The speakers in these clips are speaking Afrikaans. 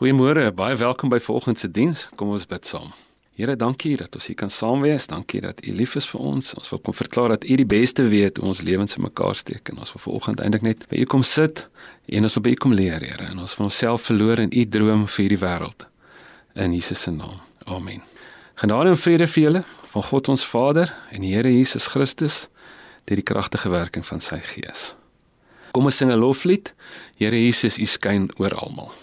Goeiemôre, baie welkom by vanoggend se diens. Kom ons bid saam. Here, dankie dat ons hier kan saam wees. Dankie dat U lief is vir ons. Ons wil kom verklaar dat U die beste weet hoe ons lewens in mekaar steek en ons wil vanoggend eintlik net by U kom sit en ons wil by U kom leer, Here. En ons van onsself verloor in U droom vir hierdie wêreld. In Jesus se naam. Amen. Genade en vrede vir julle van God ons Vader en die Here Jesus Christus deur die kragtige werking van sy Gees. Kom ons sing 'n loflied. Here Jesus, U skyn oor almal.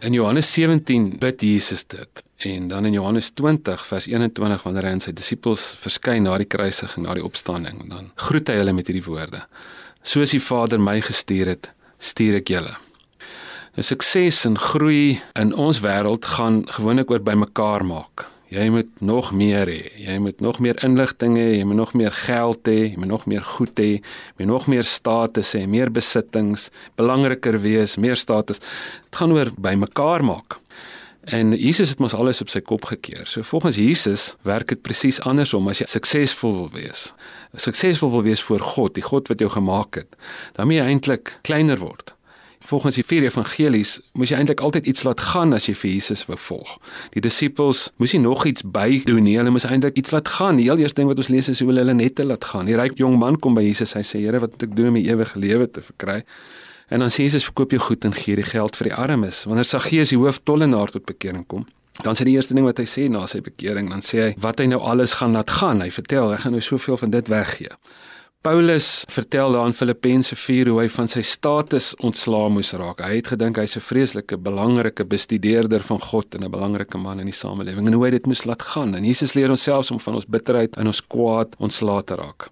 In Johannes 17 bid Jesus dit en dan in Johannes 20 vers 21 wanneer hy aan sy disippels verskyn na die kruisiging, na die opstanding, dan groet hy hulle met hierdie woorde: Soos die Vader my gestuur het, stuur ek julle. Nou sukses en groei in ons wêreld gaan gewoonlik oor bymekaar maak. Jy moet nog meer hê. Jy moet nog meer inligting hê, jy moet nog meer geld hê, jy moet nog meer goed hê, jy moet nog meer status hê, meer besittings, belangriker wees, meer status. Dit gaan oor bymekaar maak. En Jesus het mos alles op sy kop gekeer. So volgens Jesus werk dit presies andersom as jy suksesvol wil wees. Suksesvol wil wees vir God, die God wat jou gemaak het. Dan moet jy eintlik kleiner word volgens die vier evangelies moes jy eintlik altyd iets laat gaan as jy vir Jesus wou volg. Die disippels moes nie nog iets by doen nie, hulle moes eintlik iets laat gaan. Die heel eerste ding wat ons lees is hoe hulle net te laat gaan. Die ryk jong man kom by Jesus, hy sê: "Here, wat moet ek doen om die ewige lewe te verkry?" En dan sê Jesus: "Verkoop jou goed en gee die geld vir die armes." Wanneer Saggeus die hooftollenaar tot bekering kom, Dan sê die eerste ding wat hy sê na sy bekering, dan sê hy wat hy nou alles gaan laat gaan. Hy vertel hy gaan nou soveel van dit weggee. Paulus vertel daar in Filippense 4 hoe hy van sy status ontslaa moes raak. Hy het gedink hy's 'n vreeslike belangrike bestudeerder van God en 'n belangrike man in die samelewing en hoe hy dit moes laat gaan. En Jesus leer ons selfs om van ons bitterheid en ons kwaad ontslae te raak.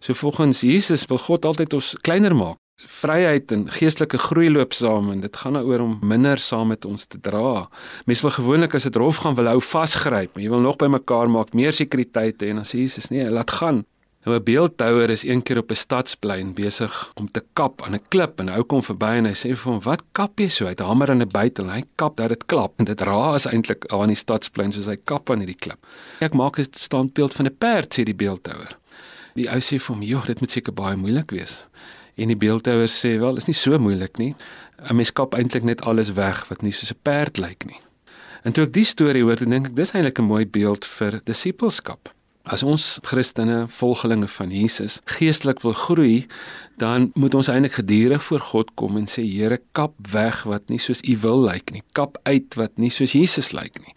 So volgens Jesus wil God altyd ons kleiner maak. Vryheid en geestelike groei loop saam en dit gaan daaroor om minder saam met ons te dra. Mense wil gewoonlik as dit rof gaan wil hou vasgryp, maar jy wil nog by mekaar maak, meer sekuriteit hê en dan sê Jesus nee, laat gaan. Nou 'n beeldhouer is een keer op 'n stadsplein besig om te kap aan 'n klip en hy kom verby en hy sê vir hom: "Wat kap jy so?" Hy het 'n hamer en 'n bytel en hy kap dat dit klap en dit raas eintlik aan die stadsplein soos hy kap aan hierdie klip. Ek maak 'n standbeeld van 'n perd sê die beeldhouer. Die ou sê vir hom, "Joh, dit moet seker baie moeilik wees." En die beeldhouer sê, "Wel, is nie so moeilik nie. 'n Mens kap eintlik net alles weg wat nie soos 'n perd lyk nie." En toe ek die storie hoor, dink ek dis eintlik 'n mooi beeld vir disippelskap. As ons Christene, volgelinge van Jesus, geestelik wil groei, dan moet ons eintlik gedurig voor God kom en sê Here, kap weg wat nie soos U wil lyk nie. Kap uit wat nie soos Jesus lyk nie.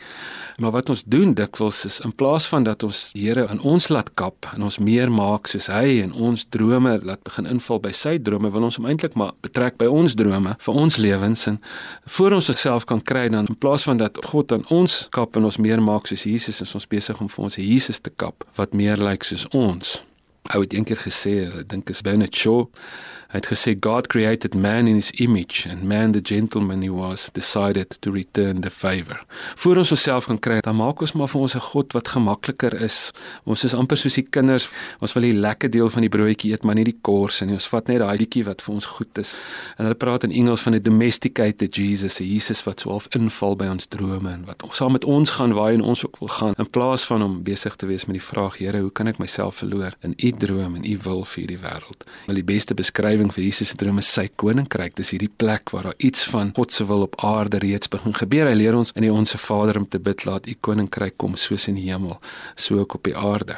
Maar wat ons doen dikwels is in plaas van dat ons Here in ons laat kap en ons meer maak soos hy en ons drome laat begin inval by sy drome, wil ons hom eintlik maar betrek by ons drome vir ons lewens en voor ons self kan kry dan in plaas van dat God aan ons kap en ons meer maak soos Jesus, is ons besig om vir ons Jesus te kap wat meer lyk soos ons. Ou het eendag gesê, ek dink is Bernard Shaw Hy het gesê God created man in his image and man the gentleman he was decided to return the favor. Voor ons osself kan kry, dan maak ons maar vir ons 'n God wat gemakliker is. Ons is amper soos die kinders. Ons wil die lekker deel van die broodjie eet, maar nie die kors nie. Ons vat net daai bietjie wat vir ons goed is. En hulle praat in Engels van 'n domesticated Jesus, 'n Jesus wat swaalf inval by ons drome en wat saam met ons gaan waar hy en ons ook wil gaan in plaas van om besig te wees met die vraag, Here, hoe kan ek myself verloor in u droom en u wil vir hierdie wêreld? Wil die beste beskrywing beskrywing vir Jesus se drome sy koninkryk. Dis hierdie plek waar daar iets van God se wil op aarde reeds begin gebeur. Hy leer ons in die onsse Vader om te bid laat u koninkryk kom soos in die hemel, so ook op die aarde.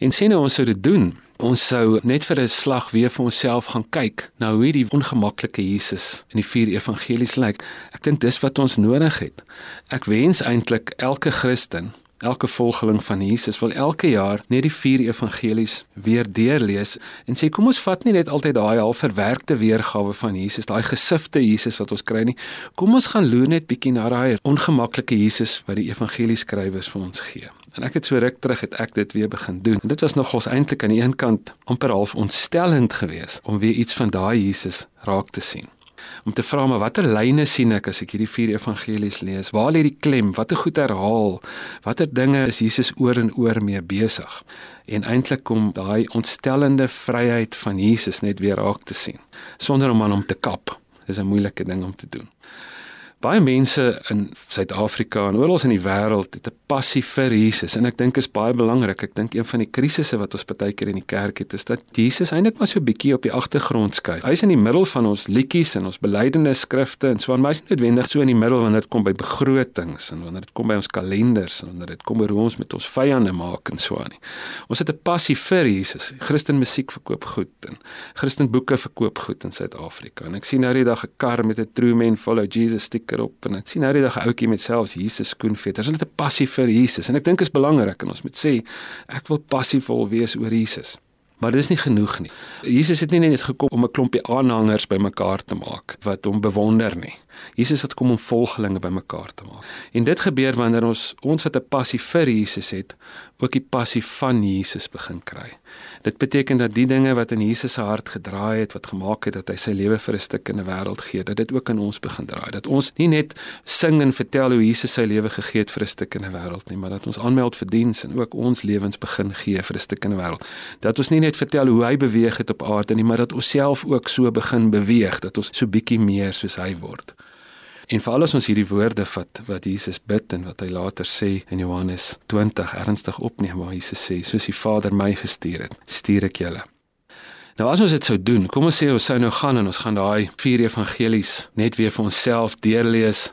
En sien nou ons sou dit doen. Ons sou net vir 'n slag weer vir onsself gaan kyk na hoe hierdie ongemaklike Jesus in die vier evangelies lyk. Ek dink dis wat ons nodig het. Ek wens eintlik elke Christen Elke volgeling van Jesus wil elke jaar net die vier evangelies weer deurlees en sê kom ons vat nie net altyd daai half verwerkte weergawe van Jesus, daai gesifte Jesus wat ons kry nie. Kom ons gaan loer net bietjie na daai ongemaklike Jesus wat die evangelieskrywers vir ons gee. En ek het so ruk terug het ek dit weer begin doen. En dit was nogals eintlik aan die een kant amper half ontstellend geweest om weer iets van daai Jesus raak te sien om te vra maar watter lyne sien ek as ek hierdie vier evangelies lees? Waar lê die klem? Watter goed herhaal? Watter dinge is Jesus oor en oor mee besig? En eintlik kom daai ontstellende vryheid van Jesus net weer raak te sien sonder om aan hom te kap. Dis 'n moeilike ding om te doen. Baie mense in Suid-Afrika en oral in die wêreld het 'n passie vir Jesus en ek dink is baie belangrik. Ek dink een van die krisisse wat ons baie keer in die kerk het is dat Jesus eintlik maar so bietjie op die agtergrond skuif. Hy's in die middel van ons liedjies en ons belydenis skrifte en so aan my is noodwendig so in die middel wanneer dit kom by begrotings en wanneer dit kom by ons kalenders en wanneer dit kom by hoe ons met ons vyande maak en so aan. Ons het 'n passie vir Jesus. Christen musiek verkoop goed en Christen boeke verkoop goed in Suid-Afrika. En ek sien nou die dag 'n kar met 'n True Men Follow Jesus sticker sticker op en ek sien nou die dag 'n ouetjie met selfs Jesus skoenveters. Hulle het 'n passie vir Jesus en ek dink is belangrik en ons moet sê ek wil passievol wees oor Jesus. Maar dis nie genoeg nie. Jesus het nie net gekom om 'n klompie aanhangers bymekaar te maak wat hom bewonder nie. Jesus het kom om volgelinge bymekaar te maak. En dit gebeur wanneer ons ons wat 'n passie vir Jesus het, ook die passie van Jesus begin kry. Dit beteken dat die dinge wat in Jesus se hart gedraai het, wat gemaak het dat hy sy lewe vir 'n stuk in die wêreld gee, dat dit ook in ons begin draai. Dat ons nie net sing en vertel hoe Jesus sy lewe gegee het vir 'n stuk in die wêreld nie, maar dat ons aanmeld vir diens en ook ons lewens begin gee vir 'n stuk in die wêreld. Dat ons nie net vertel hoe hy beweeg het op aarde nie, maar dat ons self ook so begin beweeg, dat ons so bietjie meer soos hy word. En veral as ons hierdie woorde vat wat Jesus bid en wat hy later sê in Johannes 20 ernstig opneem waar Jesus sê soos die Vader my gestuur het, stuur ek julle. Nou as ons dit sou doen, kom ons sê ons sou nou gaan en ons gaan daai vier evangelies net weer vir onsself deurlees,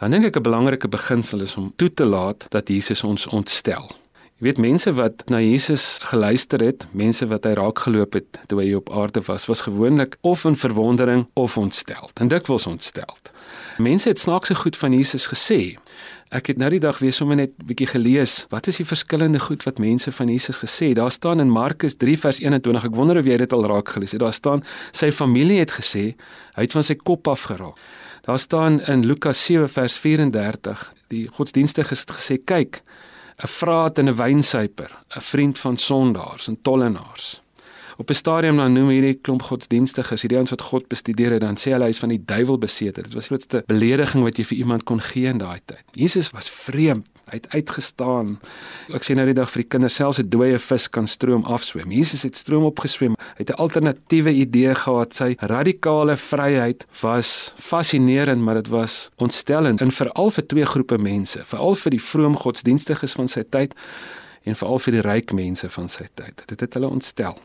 dan dink ek 'n belangrike beginsel is om toe te laat dat Jesus ons ontstel. Jy weet mense wat na Jesus geluister het, mense wat hy raakgeloop het toe hy op aarde was, was gewoonlik of in verwondering of ontstel. En dikwels ontstel. Mense het snaakse goed van Jesus gesê. Ek het nou die dag weer sommer net bietjie gelees. Wat is die verskillende goed wat mense van Jesus gesê? Daar staan in Markus 3 vers 21. Ek wonder of jy dit al raak gelees het. Daar staan sy familie het gesê hy het van sy kop af geraak. Daar staan in Lukas 7 vers 34 die godsdienstige het gesê kyk 'n vraat en 'n wynsuiper, 'n vriend van sondaars en tollenaars. Op 'n stadium dan noem hierdie klomp godsdienstiges, hierdie ouens wat God bestudeer het, dan sê hulle hy is van die duiwel besete. Dit was die grootste belediging wat jy vir iemand kon gee in daai tyd. Jesus was vreemd. Hy het uitgestaan. Ek sê nou die dag vir die kinders selfs 'n dooie vis kan stroom afswem. Jesus het stroom opgeswem. Hy het 'n alternatiewe idee gehad. Sy radikale vryheid was fascinerend, maar dit was ontstellend in veral vir twee groepe mense, veral vir die vroom godsdienstiges van sy tyd en veral vir die ryk mense van sy tyd. Dit het hulle ontstel.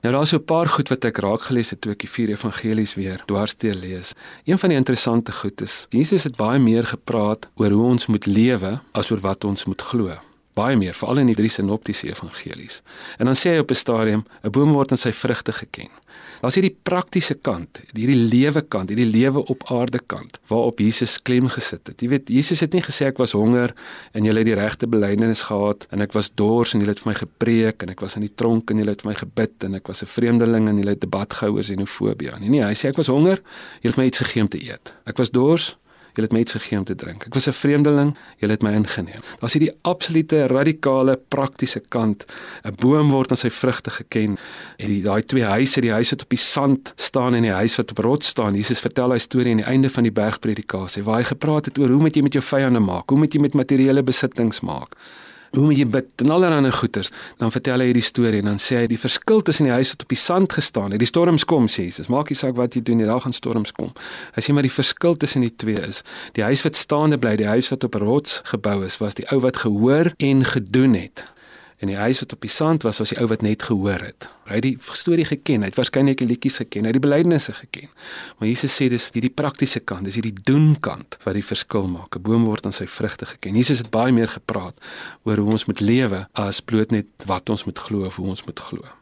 Nou daar's so 'n paar goed wat ek raak gelees het toe ek die vier evangelies weer dwarsteer lees. Een van die interessante goed is Jesus het baie meer gepraat oor hoe ons moet lewe as oor wat ons moet glo baie meer veral in die drie sinoptiese evangelies. En dan sê hy op 'n stadium, 'n boom word aan sy vrugte geken. Daar's hierdie praktiese kant, hierdie lewe kant, hierdie lewe op aarde kant waarop Jesus klem gesit het. Jy weet, Jesus het nie gesê ek was honger en julle het die regte belydenis gehad en ek was dors en julle het vir my gepreek en ek was in die tronk en julle het vir my gebid en ek was 'n vreemdeling en julle het debat gehou oor xenofobie. Nee nee, hy sê ek was honger, julle het my iets gegee om te eet. Ek was dors, Julle het my iets gegee om te drink. Ek was 'n vreemdeling, julle het my ingeneem. Daar's hierdie absolute radikale praktiese kant. 'n Boom word aan sy vrugte geken. En die daai twee huise, die huis wat op die sand staan en die huis wat op rots staan. Jesus vertel hy storie aan die einde van die bergpredikasie waar hy gepraat het oor hoe moet jy met jou vyande maak? Hoe moet jy met materiële besittings maak? Hoe moet jy bid en allerlei goeters? Dan vertel hy hierdie storie en dan sê hy die verskil tussen die huis wat op die sand gestaan het, die storms kom sê Jesus. Maak nie saak wat jy doen, die dag gaan storms kom. Hy sê maar die verskil tussen die twee is, die huis wat staande bly, die huis wat op rots gebou is, was die ou wat gehoor en gedoen het. En die huis wat op die sand was, was die ou wat net gehoor het. Hy het die storie geken, hy het waarskynlik die liedjies geken, hy het die belydenisse geken. Maar Jesus sê dis hierdie praktiese kant, dis hierdie doen kant wat die verskil maak. 'n Boom word aan sy vrugte geken. Jesus het baie meer gepraat oor hoe ons moet lewe as bloot net wat ons moet glo of hoe ons moet glo.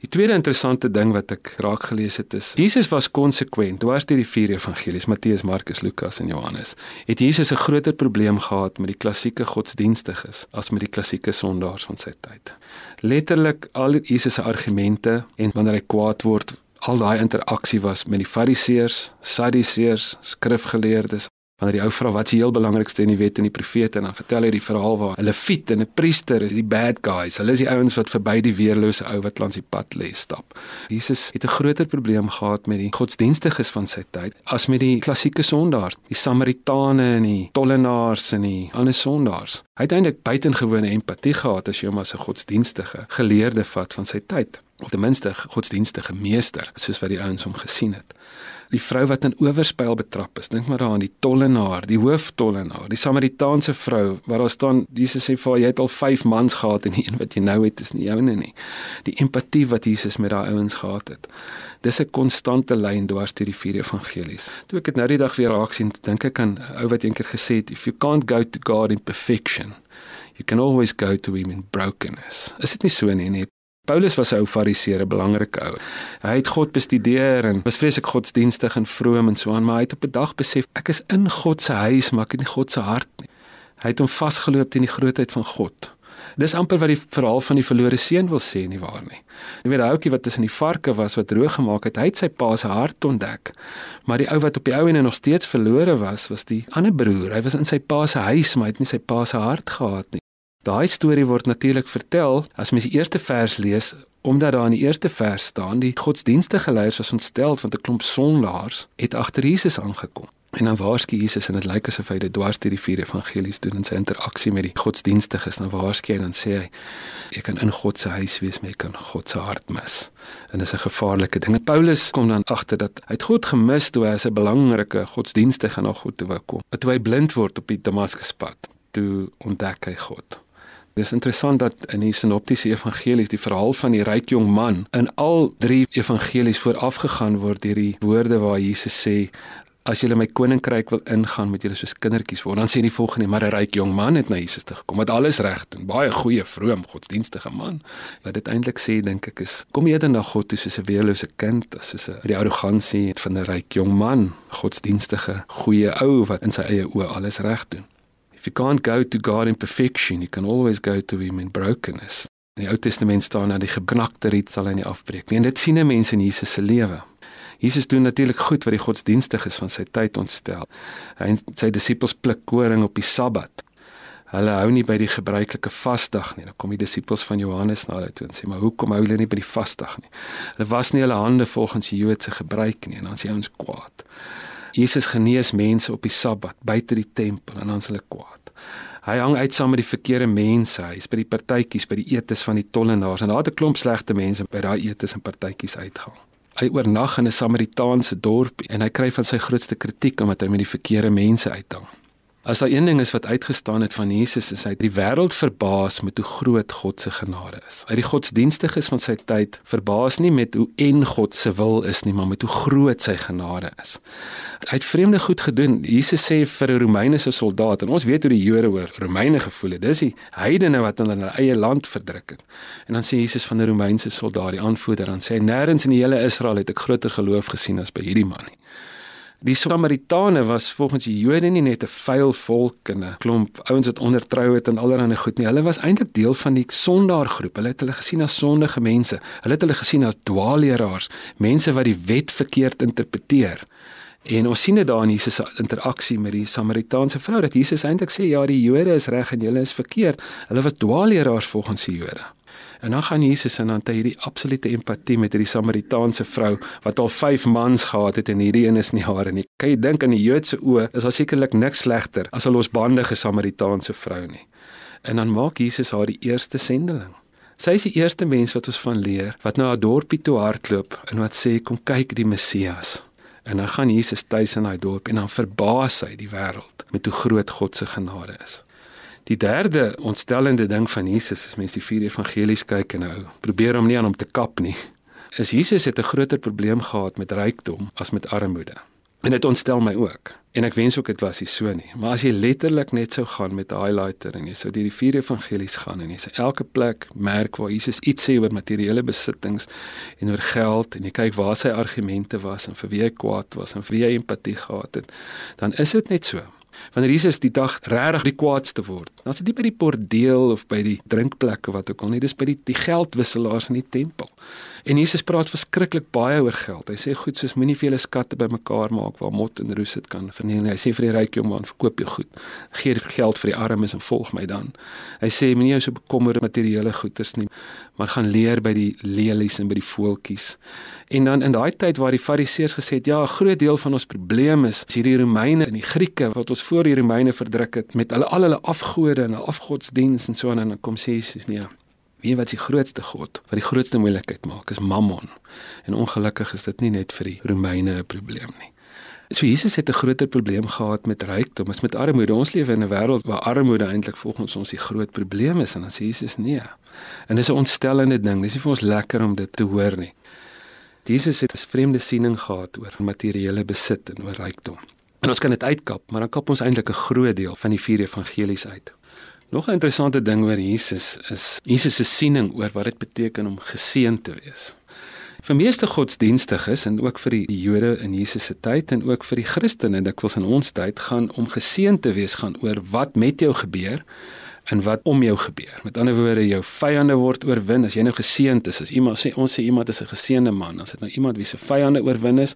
Die tweede interessante ding wat ek raak gelees het is Jesus was konsekwent. Dwars deur die vier evangelies, Matteus, Markus, Lukas en Johannes, het Jesus 'n groter probleem gehad met die klassieke godsdienstiges as met die klassieke sondaars van sy tyd. Letterlik al Jesus se argumente en wanneer hy kwaad word, al daai interaksie was met die Fariseërs, Sadduseërs, skrifgeleerdes, wanneer die ou vra wat is die heel belangrikste in die wet en die profete en dan vertel hy die verhaal waar 'n leviet en 'n priester is die bad guys. Hulle is die ouens wat verby die weerlose ou wat langs die pad lê stap. Jesus het 'n groter probleem gehad met die godsdienstiges van sy tyd as met die klassieke sondaars, die Samaritane en die tollenaars en die ander sondaars. Hy het eintlik buitengewone empatie gehad as jy hom as 'n godsdienstige geleerde vat van sy tyd of ten minste godsdienstige meester soos wat die ouens hom gesien het die vrou wat in oorspel betrap is. Dink maar daaraan die tollenaar, die hooftollenaar, die Samaritaanse vrou waar daar staan Jesus sê vir haar jy het al 5 mans gehad en die een wat jy nou het is nie joune nie. Die empatie wat Jesus met daai ouens gehad het. Dis 'n konstante lyn deur die vier evangelies. Toe ek dit nou die dag weer raak sien, dink ek aan ou wat eendag gesê het if you can't go to God in perfection, you can always go to him in brokenness. Is dit nie so nie? nie? Paulus was 'n ou fariseer, 'n belangrike ou. Hy het God bestudeer en was vreeslik godsdienstig en vroom en so aan, maar hy het op 'n dag besef ek is in God se huis, maar ek het nie God se hart nie. Hy het hom vasgeloop teen die grootheid van God. Dis amper wat die verhaal van die verlore seun wil sê nie waar nie. Jy weet, hy ouetjie wat tussen die varke was wat droog gemaak het, hy het sy pa se hart ontdek. Maar die ou wat op die ou en nog steeds verlore was, was die ander broer. Hy was in sy pa se huis, maar hy het nie sy pa se hart gehad nie. Daai storie word natuurlik vertel as mens die eerste vers lees, omdat daar in die eerste vers staan die godsdienstige leiers was ontstel want 'n klomp sondaars het agter Jesus aangekom. En dan waarsku Jesus en dit lyk asof hy dit dwars deur die vier evangelies doen in sy interaksie met die godsdienstiges. Dan waarsku hy en dan sê hy jy kan in God se huis wees, maar jy kan God se hart mis. En dis 'n gevaarlike ding. En Paulus kom dan agter dat hy het God gemis toe hy as 'n belangrike godsdienstige na God toe wou kom. Toe hy blind word op die Damaskuspad, toe ontdek hy God. Dis interessant dat in die sinoptiese evangelies die verhaal van die ryk jong man in al drie evangelies voorafgegaan word deur die woorde waar Jesus sê as julle my koninkryk wil ingaan met julle soos kindertjies word dan sê die volgende maar 'n ryk jong man het na Jesus toe gekom wat alles reg doen. Baie goeie vroom godsdienstige man. Wat dit eintlik sê dink ek is kom eerder na God toe soos 'n weerlose kind as soos 'n die arrogansie van 'n ryk jong man godsdienstige goeie ou wat in sy eie oë alles reg doen If you can't go to God in perfection, you can always go to him in brokenness. In die Ou Testament staan dat die geknakte riet sal hy nie afbreek nie. En dit sien mense in Jesus se lewe. Jesus doen natuurlik goed wat die godsdienstiges van sy tyd ontstel. Hy en sy disippels pluk koring op die Sabbat. Hulle hou nie by die gebruikelike vasdag nie. Dan kom die disippels van Johannes na hulle toe en sê: "Maar hoekom hou julle nie by die vasdag nie?" Hulle was nie hulle hande volgens die Joodse gebruik nie en dan sê ons kwaad. Jesus genees mense op die Sabbat buite die tempel en dan is hulle kwaad. Hy hang uit saam met die verkeerde mense. Hy's by die partytjies, by die etes van die tollenaars en daar het 'n klomp slegte mense by daai etes en partytjies uitgegaan. Hy oornag in 'n Samaritaanse dorp en hy kry van sy grootste kritiek omdat hy met die verkeerde mense uithang. As daar een ding is wat uitgestaan het van Jesus is hy die wêreld verbaas met hoe groot God se genade is. Hy die godsdienstiges van sy tyd verbaas nie met hoe en God se wil is nie, maar met hoe groot sy genade is. Hy het vreemde goed gedoen. Jesus sê vir 'n Romeinse soldaat en ons weet hoe die Jode oor Romeine gevoel het. Dis die heidene wat in hulle eie land verdruk het. En dan sê Jesus van 'n Romeinse soldaat, die aanvoerder, dan sê hy nêrens in die hele Israel het ek groter geloof gesien as by hierdie man nie. Die Samaritane was volgens die Jode nie net 'n vuil volk en 'n klomp ouens wat ondertrou het en allerlei goed nie. Hulle was eintlik deel van die sondaargroep. Hulle het hulle gesien as sondige mense. Hulle het hulle gesien as dwaalleraars, mense wat die wet verkeerd interpreteer. En ons sien dit daar in Jesus se interaksie met die Samaritaanse vrou dat Jesus eintlik sê ja, die Jode is reg en julle is verkeerd. Hulle was dwaalleraars volgens die Jode. En dan gaan Jesus en dan het hy hierdie absolute empatie met hierdie Samaritaanse vrou wat al 5 mans gehad het en hierdie een is nie haar nie. Kan jy dink aan die Joodse oë is daar sekerlik niks slegter as 'n losbandige Samaritaanse vrou nie. En dan maak Jesus haar die eerste sendeling. Sy is die eerste mens wat ons van leer wat na 'n dorpie toe hardloop en wat sê kom kyk die Messias. En dan gaan Jesus tuis in daai dorp en dan verbaas hy die wêreld met hoe groot God se genade is. Die derde ontstellende ding van Jesus as mens die vier evangelies kyk en nou probeer om nie aan hom te kap nie. Is Jesus het 'n groter probleem gehad met rykdom as met armoede. En dit ontstel my ook. En ek wens ook dit was nie so nie. Maar as jy letterlik net sou gaan met 'n highlighter en jy sou deur die vier evangelies gaan en jy sou elke plek merk waar Jesus iets sê oor materiële besittings en oor geld en jy kyk waar sy argumente was en vir wie hy kwaad was en vir wie hy empatie gehad het, dan is dit net so wanneer Jesus die dag regtig die kwaadste word. Dan is dit nie by die bordeel of by die drinkplekke wat ook al nie, dis by die die geldwisselaars in die tempel. En Jesus praat verskriklik baie oor geld. Hy sê goed, soos moenie vir julle skatte bymekaar maak waar mot en roes dit kan verniel nie. Hy sê vir die ryk jong man, verkoop jou goed. Gee die geld vir die armes en volg my dan. Hy sê moenie jou so bekommer oor materiële goederes nie, maar gaan leer by die lelies en by die voeltjies. En dan in daai tyd waar die Fariseërs gesê het, ja, 'n groot deel van ons probleem is hierdie Romeine en die Grieke wat ons voor die Romeine verdruk het met al hulle afgode en hulle afgodsdiens en so en dan kom sê Jesus nee. Wie wat die grootste god wat die grootste moeilikheid maak is Mammon. En ongelukkig is dit nie net vir die Romeine 'n probleem nie. So Jesus het 'n groter probleem gehad met rykdom as met armoede. Ons lewe in 'n wêreld waar armoede eintlik volgens ons die groot probleem is en dan sê Jesus nee. En dis 'n ontstellende ding. Dis nie vir ons lekker om dit te hoor nie. Jesus het 'n vreemde siening gehad oor materiële besit en oor rykdom. En ons kan dit uitkap, maar dan kap ons eintlik 'n groot deel van die vier evangelies uit. Nog 'n interessante ding oor Jesus is Jesus se siening oor wat dit beteken om geseën te wees. Vir meeste godsdienstiges en ook vir die Jode in Jesus se tyd en ook vir die Christene dikwels in ons tyd gaan om geseën te wees gaan oor wat met jou gebeur en wat om jou gebeur. Met ander woorde, jou vyande word oorwin as jy nou geseënd is. As iemand sê ons sê iemand is 'n geseënde man, as dit nou iemand wie se vyande oorwin is,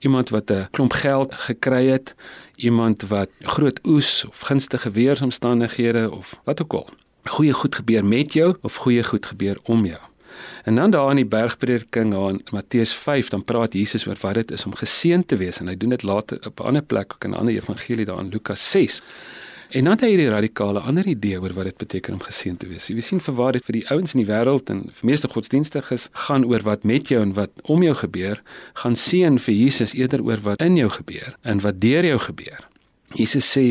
iemand wat 'n klomp geld gekry het, iemand wat groot oes of gunstige weeromstandighede of wat ook al. Goeie goed gebeur met jou of goeie goed gebeur om jou. En dan daar in die bergprediking aan Matteus 5 dan praat Jesus oor wat dit is om geseënd te wees en hy doen dit later op 'n ander plek ook in 'n ander evangelie daar in Lukas 6. En dan het hy hierdie radikale ander idee oor wat dit beteken om geseën te wees. Jy sien vir waar dit vir die ouens in die wêreld en vir meeste godsdienstiges gaan oor wat met jou en wat om jou gebeur, gaan seën vir Jesus eerder oor wat in jou gebeur en wat deur jou gebeur. Jesus sê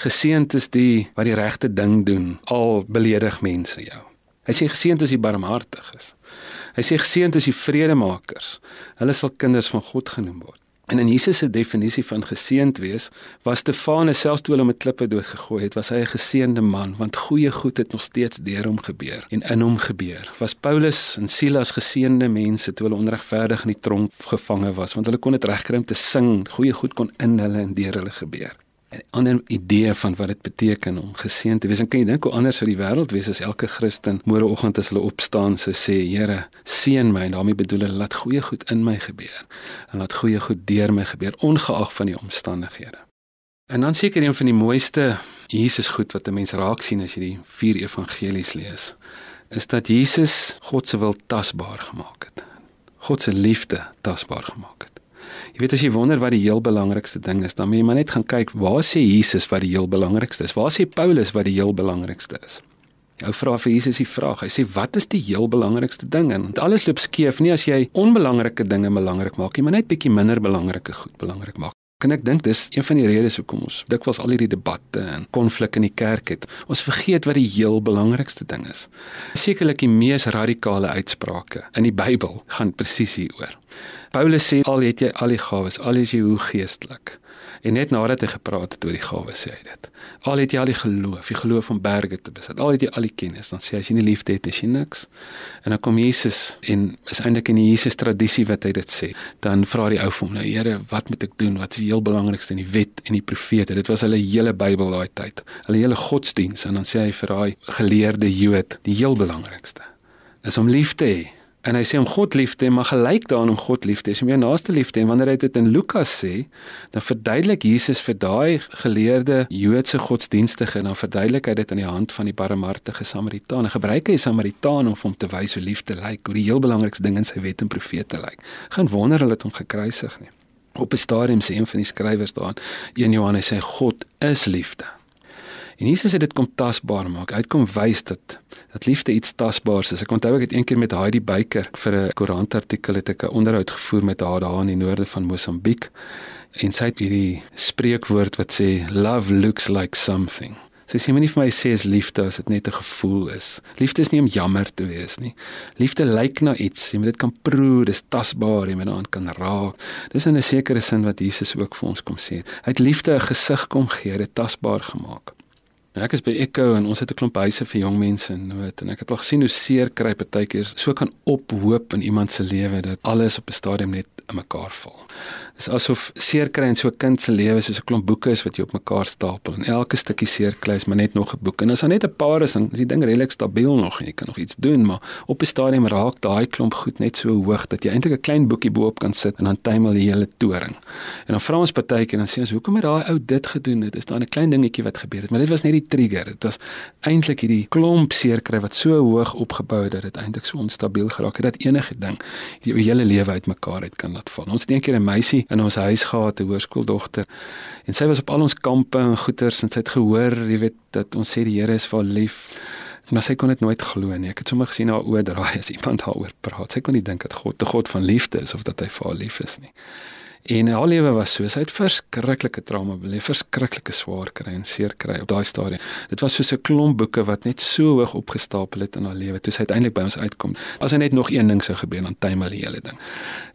geseënd is die wat die regte ding doen al beledig mense jou. Hy sê geseënd is die barmhartiges. Hy sê geseënd is die vredemakers. Hulle sal kinders van God genoem word. En in Jesus se definisie van geseënd wees, was Stefanus selfs toe hulle met klippe doodgegooi het, was hy 'n geseënde man, want goeie goed het nog steeds deur hom gebeur en in hom gebeur. Was Paulus en Silas geseënde mense toe hulle onregverdig in die tronk gevange was, want hulle kon dit regkry om te sing, goeie goed kon in hulle en deur hulle gebeur. Ander idee van wat dit beteken om geseën te wees. En kan jy dink hoe anders sou die wêreld wees as elke Christen môreoggend as hulle opstaan sou sê, Here, seën my en daarmee bedoel hulle laat goeie goed in my gebeur en laat goeie goed deur my gebeur ongeag van die omstandighede. En dan seker een van die mooiste Jesus goed wat 'n mens raak sien as jy die vier evangelies lees, is dat Jesus God se wil tasbaar gemaak het. God se liefde tasbaar gemaak het. Jy weet as jy wonder wat die heel belangrikste ding is, dan moet jy maar net gaan kyk waar sê Jesus wat die heel belangrikste is? Waar sê Paulus wat die heel belangrikste is? Jou vra vir Jesus die vraag. Hy sê wat is die heel belangrikste ding? En alles loop skeef nie as jy onbelangrike dinge belangrik maak nie, maar net bietjie minder belangrike goed belangrik maak. En ek dink dis een van die redes hoekom ons dikwels al hierdie debatte en konflik in die kerk het. Ons vergeet wat die heel belangrikste ding is. Sekerlik die mees radikale uitsprake in die Bybel gaan presies hieroor. Paulus sê al het jy al die gawes, al is jy hoe geestelik. En net nadat hy gepraat het oor die gawes sê hy dit. Al het jy al die geloof, die geloof om berge te besit. Al het jy al die kennis, dan sê hy as jy nie liefde het, is jy niks. En dan kom Jesus en is eintlik in die Jesus tradisie wat hy dit sê. Dan vra die ou vir hom, nou Here, wat moet ek doen? Wat is die heel belangrikste in die wet en die profete? Dit was hulle hele Bybel daai tyd. Hulle hele godsdiens en dan sê hy vir daai geleerde Jood, die heel belangrikste is om lief te hê En hy sê om God lief te hê, maar gelyk daaraan om God lief te hê, is om jou naaste lief te hê. Wanneer hy dit in Lukas sê, dan verduidelik Jesus vir daai geleerde Joodse godsdienstige en dan verduidelik hy dit aan die hand van die barmhartige Samaritaan. Hy gebruik hy Samaritaan om hom te wys hoe liefde lyk, hoe die heel belangrikste ding in sy wet en profete lyk. Geen wonder hulle het hom gekruisig nie. Op 'n stadium sê een van die skrywers daar, 1 Johannes sê God is liefde. En Jesus het dit kom tasbaar maak. Hy het kom wys dat dat liefde iets tasbaars is. Ek onthou ek het eendag met Heidi Beyker vir 'n koerantartikel het ek 'n onderhoud gevoer met haar daar in die noorde van Mosambiek. En sy het hierdie spreekwoord wat sê love looks like something. Sy sê moenie vir my sê is liefde as dit net 'n gevoel is. Liefde is nie om jammer te wees nie. Liefde lyk na iets. Jy moet dit kan proe, dis tasbaar, jy moet daaraan kan raak. Dis in 'n sekere sin wat Jesus ook vir ons kom sê. Hy het liefde 'n gesig kom gee, dit tasbaar gemaak. Nou ek is by Echo en ons het 'n klomp huise vir jong mense in nood. En ek het al gesien hoe seer kry partykeer so kan ophoop in iemand se lewe dat alles op 'n stadium net in mekaar val. Dis asof seer kry in so 'n kind se lewe soos 'n klomp boeke is wat jy op mekaar stapel en elke stukkie seer kry is maar net nog 'n boek. En as daar net 'n paar is, dan is die ding redelik stabiel nog en jy kan nog iets doen, maar op 'n stadium raak daai klomp goed net so hoog dat jy eintlik 'n klein boekie bo-op kan sit en dan tuimel die hele toring. En dan vra ons partykeer en dan sê ons, "Hoekom het daai ou dit gedoen?" Dit is dan 'n klein dingetjie wat gebeur het, maar dit was net die trigger. Dit was eintlik hierdie klomp seer kry wat so hoog opgebou het dat dit eintlik so onstabiel geraak het dat enige ding die hele lewe uitmekaar uit kan laat val. Ons het eendag 'n meisie in ons huis gehad, 'n hoërskooldogter. En sy was op al ons kampe en goeters en sy het gehoor, jy weet, dat ons sê die Here is vir haar lief. Maar sy kon dit nooit glo nie. Ek het sommer gesien haar oë draai as iemand daaroor praat. Sy kon nie dink dat God 'n God van liefde is of dat hy vir haar lief is nie. En haar lewe was so, sy het verskriklike trauma beleef, verskriklike swaar kry en seer kry op daai stadium. Dit was soos 'n klomp boeke wat net so hoog opgestapel het in haar lewe. Toe sy uiteindelik by ons uitkom, as hy net nog een ding sou gebeur, dan tuimel die hele ding.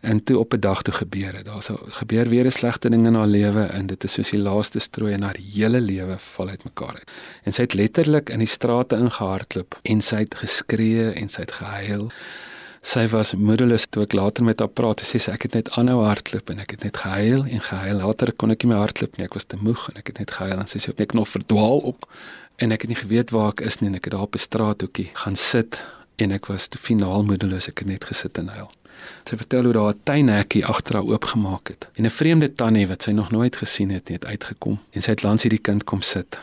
En toe op 'n dag toe gebeur dit. Daar sou gebeur weer 'n slegte ding in haar lewe en dit is soos die laaste strooi en haar hele lewe val uitmekaar uit. En sy het letterlik in die strate ingehardloop en sy het geskree en sy het gehuil sy was moedeloos toe ek later met haar praat. Sê sy ek het net aanhou hardloop en ek het net gehuil en gehuil. Later kon ek nie meer hardloop nie. Ek was te moeg en ek het net gehuil. En sy sê ek nog verdwaal ook en ek het nie geweet waar ek is nie en ek het daar op 'n straathoekie gaan sit en ek was te finaal moedeloos. Ek het net gesit en huil. Sy vertel hoe daar 'n tuinhekkie agter haar oopgemaak het en 'n vreemde tannie wat sy nog nooit gesien het het uitgekom en sy het langs hierdie kind kom sit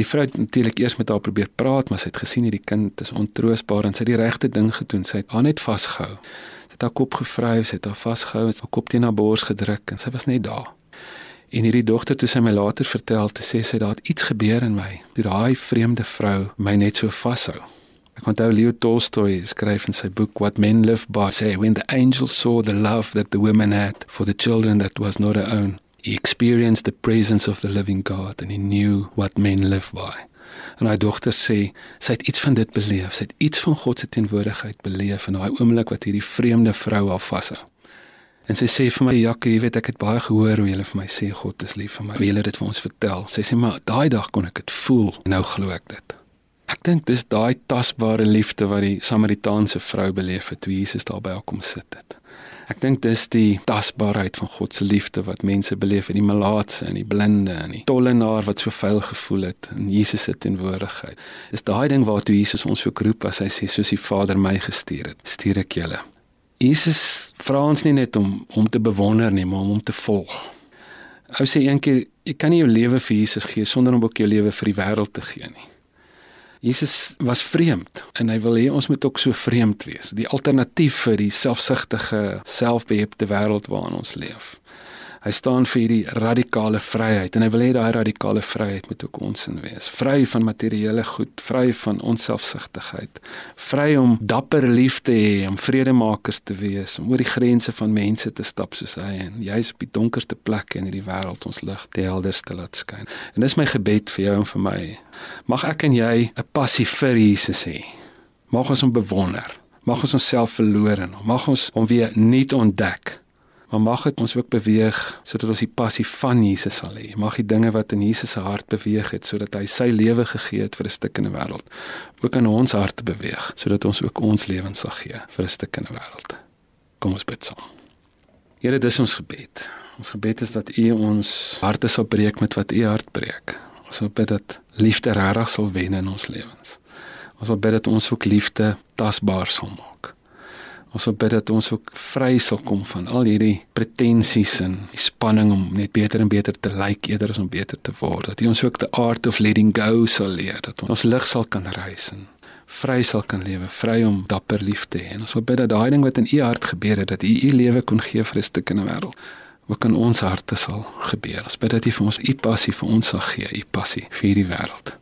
Die vrou het natuurlik eers met haar probeer praat, maar sy het gesien hierdie kind is ontroosbaar en sy het die regte ding gedoen. Sy het haar net vasgehou. Sy het haar kop gevryf, sy het haar vasgehou, sy het haar kop teen haar bors gedruk en sy was net daar. En hierdie dogter toe sy my later vertel, te sê sy daar het iets gebeur in my. Die daai vreemde vrou my net so vashou. Ek onthou Leo Tolstoy skryf in sy boek What Men Live By, say when the angels saw the love that the women had for the children that was not her own. He experienced the presence of the living God and he knew what men live by. En hy dogter sê sy het iets van dit beleef, sy het iets van God se teenwoordigheid beleef in daai oomblik wat hierdie vreemde vrou haar vashou. En sy sê vir my Jacques, jy weet ek het baie gehoor hoe jy vir my sê God is lief vir my. Hoe jy dit vir ons vertel. Sy sê maar daai dag kon ek dit voel en nou glo ek dit. Ek dink dis daai tasbare liefde wat die Samaritaanse vrou beleef het toe Jesus daar by haar kom sit het. Ek dink dis die tasbaarheid van God se liefde wat mense beleef in die malaatse en die blinde en die tollenaar wat so vuil gevoel het in Jesus se teenwoordigheid. Is daai ding waartoe Jesus ons so roep as hy sê soos die Vader my gestuur het, stuur ek julle. Jesus vra ons nie net om om te bewonder nie, maar om hom te volg. Hy sê eendag jy kan nie jou lewe vir Jesus gee sonder om ook jou lewe vir die wêreld te gee nie. Jesus was vreemd en hy wil hê ons moet ook so vreemd wees. Die alternatief vir die selfsugtige, selfbehepte wêreld waarin ons leef. Hy staan vir hierdie radikale vryheid en hy wil hê daai radikale vryheid moet ook ons in wees. Vry van materiële goed, vry van onselfsugtigheid, vry om dapper lief te hê, om vredemakers te wees, om oor die grense van mense te stap soos hy en jy's op die donkerste plekke in hierdie wêreld ons lig die helderste laat skyn. En dis my gebed vir jou en vir my. Mag ek en jy 'n passie vir Jesus hê. Mag ons hom bewonder. Mag ons onsself verloor en mag ons hom weer nuut ontdek maar mag dit ons ook beweeg sodat ons die passie van Jesus sal hê. Mag die dinge wat in Jesus se hart beweeg het sodat hy sy lewe gegee het vir 'n stuk in 'n wêreld, ook in ons harte beweeg sodat ons ook ons lewens sal gee vir 'n stuk in 'n wêreld. Kom ons bid saam. Here, dis ons gebed. Ons gebed is dat U ons harte sal breek met wat U hart breek. Ons bid dat liefde regtig sal wen in ons lewens. Ons bid dat ons ook liefde tasbaar sal maak. Ons wil bid dat ons ook vry sal kom van al hierdie pretensies en die spanning om net beter en beter te lyk like, eerder as om beter te word. Dat U ons ook the art of letting go sal leer, dat ons lig sal kan reis en vry sal kan lewe, vry om dapper lief te hê. En ons wil bid dat daai ding wat in U hart gebeur het, dat U U lewe kon gee vir 'n stuk in die wêreld, ook in ons harte sal gebeur. Ons bid dat U vir ons U passie vir ons sal gee, U passie vir hierdie wêreld.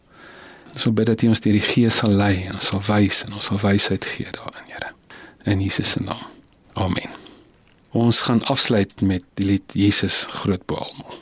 Ons wil bid dat U ons deur die Gees sal lei en ons sal wys en ons sal wysheid gee daarin, Here in Jesus se naam. Amen. Ons gaan afsluit met die lied Jesus groot bo almal.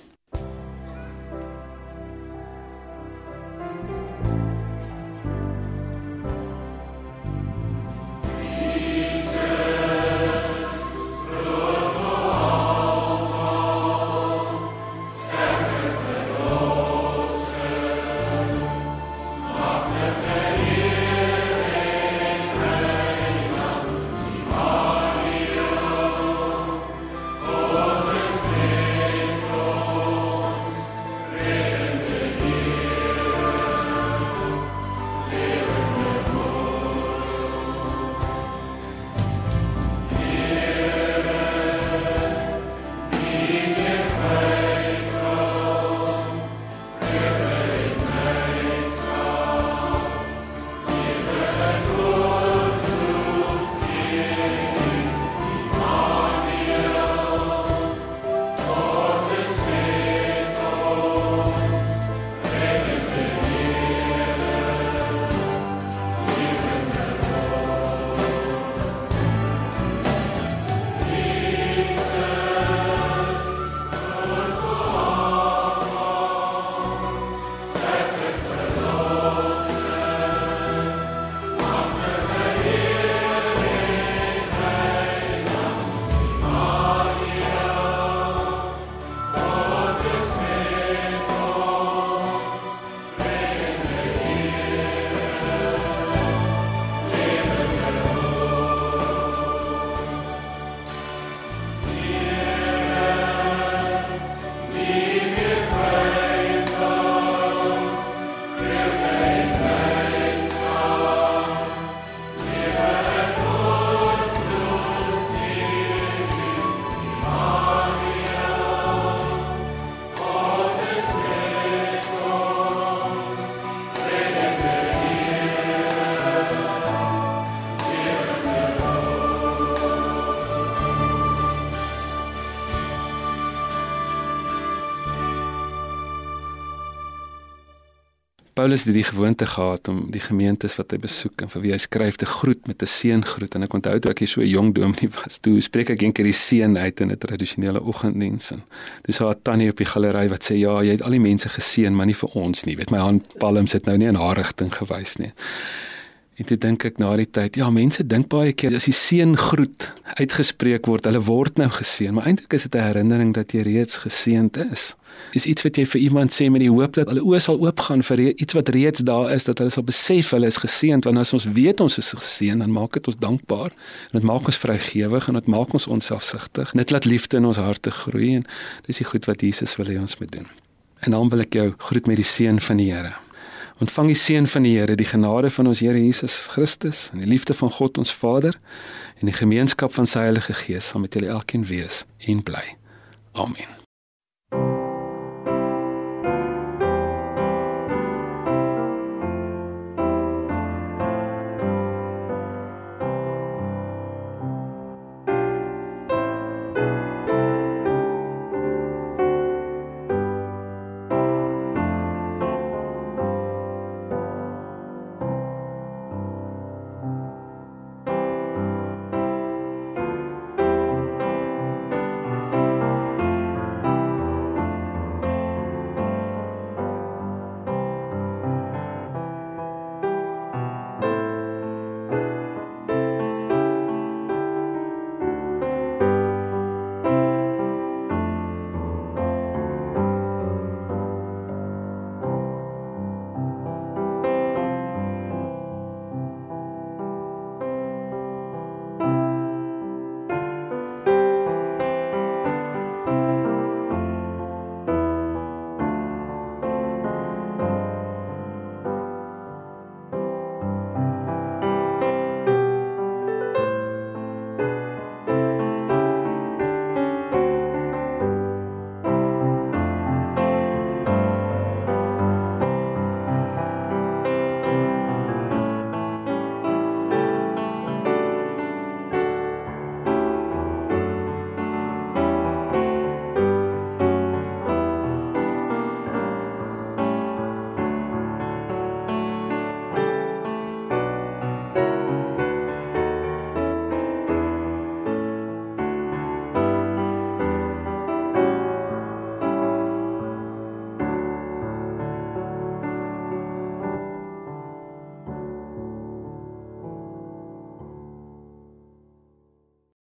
Paulus het die gewoonte gehad om die gemeentes wat hy besoek en vir wie hy skryf te groet met 'n seëngroet en ek onthou toe ek hier so 'n jong dominee was, toe spreek ek eendag die seën uit in 'n tradisionele oggenddiens en dis haar tannie op die galery wat sê ja, jy het al die mense geseën, maar nie vir ons nie. Weet my hand palms het nou nie in haar rigting gewys nie. En toe dink ek na die tyd, ja, mense dink baie keer as die seën groet uitgespreek word, hulle word nou geseën, maar eintlik is dit 'n herinnering dat jy reeds geseënd is. Dis iets wat jy vir iemand sê met die hoop dat hulle oë sal oopgaan vir iets wat reeds daar is, dat hulle sal besef hulle is geseënd, want as ons weet ons is geseën, dan maak dit ons dankbaar en dit maak ons vrygewig en dit maak ons onselfsugtig. Dit laat liefde in ons harte groei en dis die goed wat Jesus wil hê ons moet doen. En dan wil ek jou groet met die seën van die Here. Ontvang die seën van die Here, die genade van ons Here Jesus Christus en die liefde van God ons Vader en die gemeenskap van sy Heilige Gees saam met julle elkeen wees en bly. Amen.